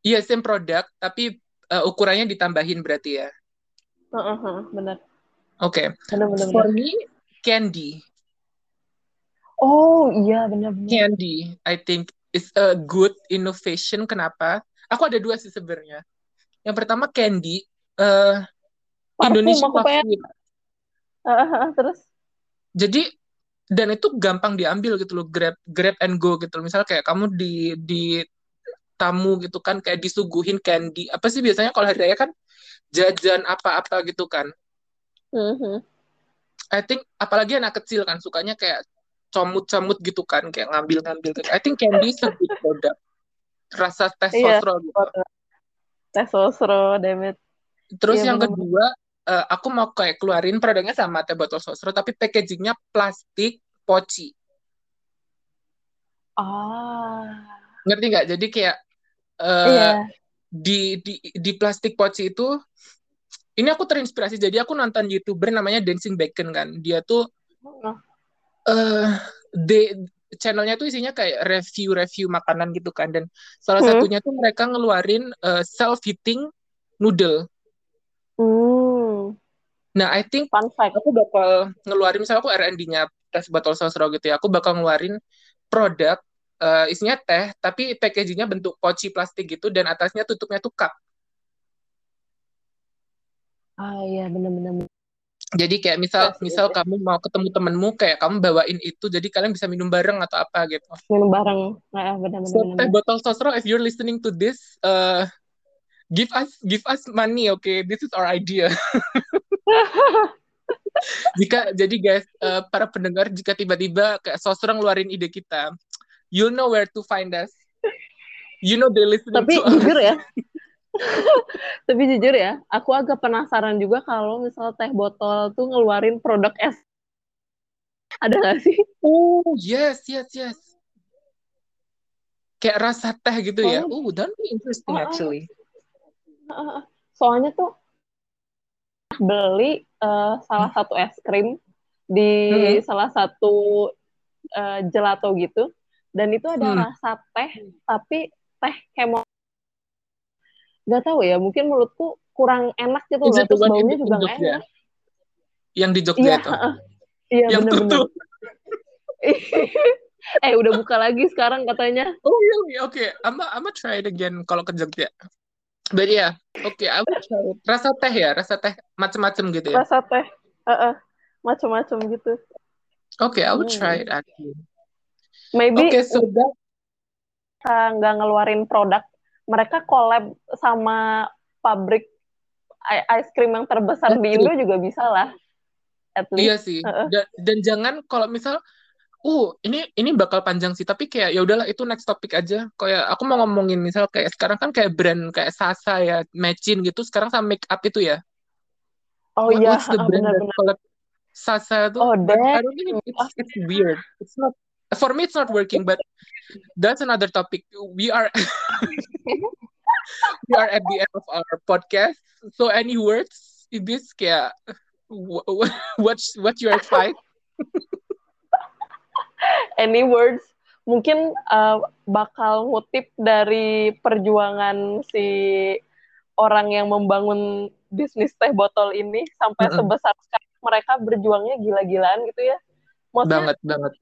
iya same produk, tapi eh, ukurannya ditambahin berarti ya. Heeh, heeh, benar Oke, benar for me, candy, oh iya benar benar candy, I think is a good innovation. Kenapa? Aku ada dua sih sebenarnya. Yang pertama candy, Parfum, pengen- sweet. Heeh, heeh, terus Jadi dan itu gampang diambil gitu loh, grab grab and go gitu loh. Misal kayak kamu di di tamu gitu kan kayak disuguhin candy. Apa sih biasanya kalau hari raya kan jajan apa-apa gitu kan. Mhm. I think apalagi anak kecil kan sukanya kayak comut-comut gitu kan kayak ngambil-ngambil gitu. I think candy is a good product. Rasa teh Iya. sosro gitu. teh sosro demit Terus Iya, yang bener-bener. kedua eh, aku mau kayak keluarin produknya sama teh botol sosro tapi packagingnya plastik poci. ah Ngerti nggak? Jadi kayak eh, iya di di di plastik poci itu ini aku terinspirasi jadi aku nonton youtuber namanya Dancing Bacon kan? Dia tuh Heeh. eh de channelnya tuh isinya kayak review-review makanan gitu kan. Dan salah Hmm. satunya tuh mereka ngeluarin self heating noodle. Hmm. Nah I think fun fact. aku bakal ngeluarin misalnya aku R&D-nya tes botol sosro gitu ya aku bakal ngeluarin produk eh, isinya teh tapi packagingnya bentuk poci plastik gitu dan atasnya tutupnya tuh cup Ah iya benar-benar. Jadi kayak misal yes, misal yes. kamu mau ketemu temenmu kayak kamu bawain itu jadi kalian bisa minum bareng atau apa gitu. Minum bareng. Ah, benar-benar. So teh botol sosro if you're listening to this uh give us give us money okay this is our idea. jika jadi guys uh, para pendengar jika tiba-tiba kayak sosro ngeluarin ide kita you'll know where to find us. You know they listening Tapi to us. jujur ya. Tapi jujur ya, aku agak penasaran juga kalau misal teh botol tuh ngeluarin produk es. Ada nggak sih? Oh yes yes yes. Kayak rasa teh gitu ya. Soalnya- Oh, that be interesting oh. actually. Soalnya tuh beli eh, salah satu es krim di Hmm. salah satu eh, gelato gitu, dan itu ada Hmm. rasa teh, tapi teh kemo. Gak tahu ya, mungkin menurutku kurang enak gitu loh, terus baunya juga nggak enak. Yang di Jogja Iya, itu. iya Yang bener-bener. tutup. eh udah buka lagi sekarang katanya. Oh really? Okay, I'm I'm try it again kalau ke Jogja. But yeah, okay, try it. Rasa teh ya, rasa teh macem-macem gitu ya. Rasa teh, heeh, macam-macam gitu. Okay, I will Hmm. try it actually. Maybe Okay, so mereka nggak ngeluarin produk, mereka collab sama pabrik ice cream yang terbesar di. Indo juga bisa lah. At least. iya sih. Dan, dan jangan kalau misal Uh, ini ini bakal panjang sih, tapi kayak ya udahlah itu next topic aja. Kayak aku mau ngomongin misal kayak sekarang kan kayak brand kayak Sasa ya, Matchin gitu. Sekarang sama make up itu ya. Oh iya, what's the heeh, brand that benar-benar. Sasa tuh? Oh, but I that. don't think it's it's weird. It's not for me it's not working, but that's another topic. We are we are at the end of our podcast. So any words in this kayak wh- wh- what what your advice? Any words? Mungkin eh, bakal ngutip dari perjuangan si orang yang membangun bisnis teh botol ini sampai Mm-mm. sebesar sekarang mereka berjuangnya gila-gilaan gitu ya. Maksudnya Banget banget.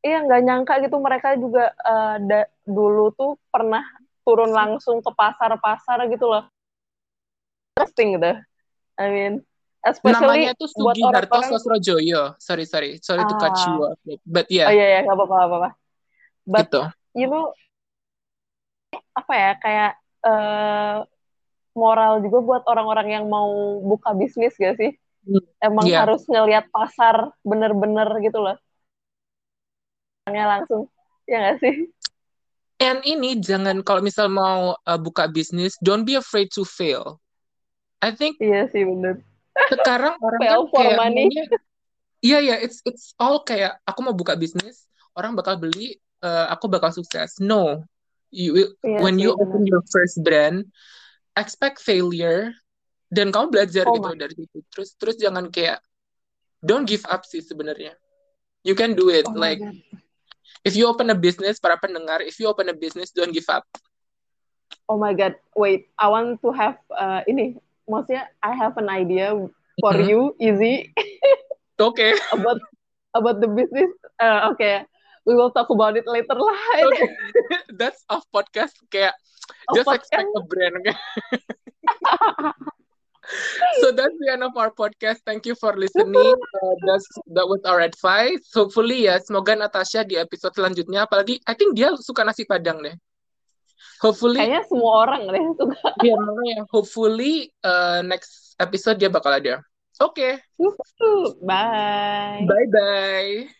Iya nggak nyangka gitu mereka juga eh, da- dulu tuh pernah turun langsung ke pasar-pasar gitu loh. Interesting gitu. I mean, especially Namanya tuh buat Sugiharto orang-orang. Sosrojoyo. Sorry sorry sorry to cut you Ah, off. But oh yeah, iya ya nggak apa-apa apa-apa. But gitu. you know apa ya kayak eh, moral juga buat orang-orang yang mau buka bisnis gak sih? Hmm, Emang Iya. harus ngelihat pasar bener-bener gitu loh. Orangnya langsung. Ya nggak sih? And ini jangan kalau misal mau uh, buka bisnis, don't be afraid to fail. I think Iya sih bener. sekarang orang kan Fail for kayak money. Iya ya, it's it's all kayak aku mau buka bisnis, orang bakal beli, eh, aku bakal sukses. No, you will- Iya when sih you bener. open your first brand, expect failure dan kamu belajar Oh gitu my. dari situ. Terus terus jangan kayak don't give up sih sebenarnya. You can do it. Oh my Like god. If you open a business, para pendengar, if you open a business, don't give up. Oh my god. Wait, I want to have uh, ini. Maksudnya I have an idea for Mhm. you, easy Oke, about about the business. Uh, okay, we will talk about it later lah. oke, that's off podcast. Kayak Oh, just podcast. expect a brand. okay? So that's the end of our podcast. Thank you for listening. Uh, that's that was our advice. Hopefully ya, semoga Natasha di episode selanjutnya, apalagi I think dia suka nasi padang deh. Hopefully, Kayaknya semua orang deh suka. ya makanya hopefully uh, next episode dia bakal ada. Oke, Bye. bye bye.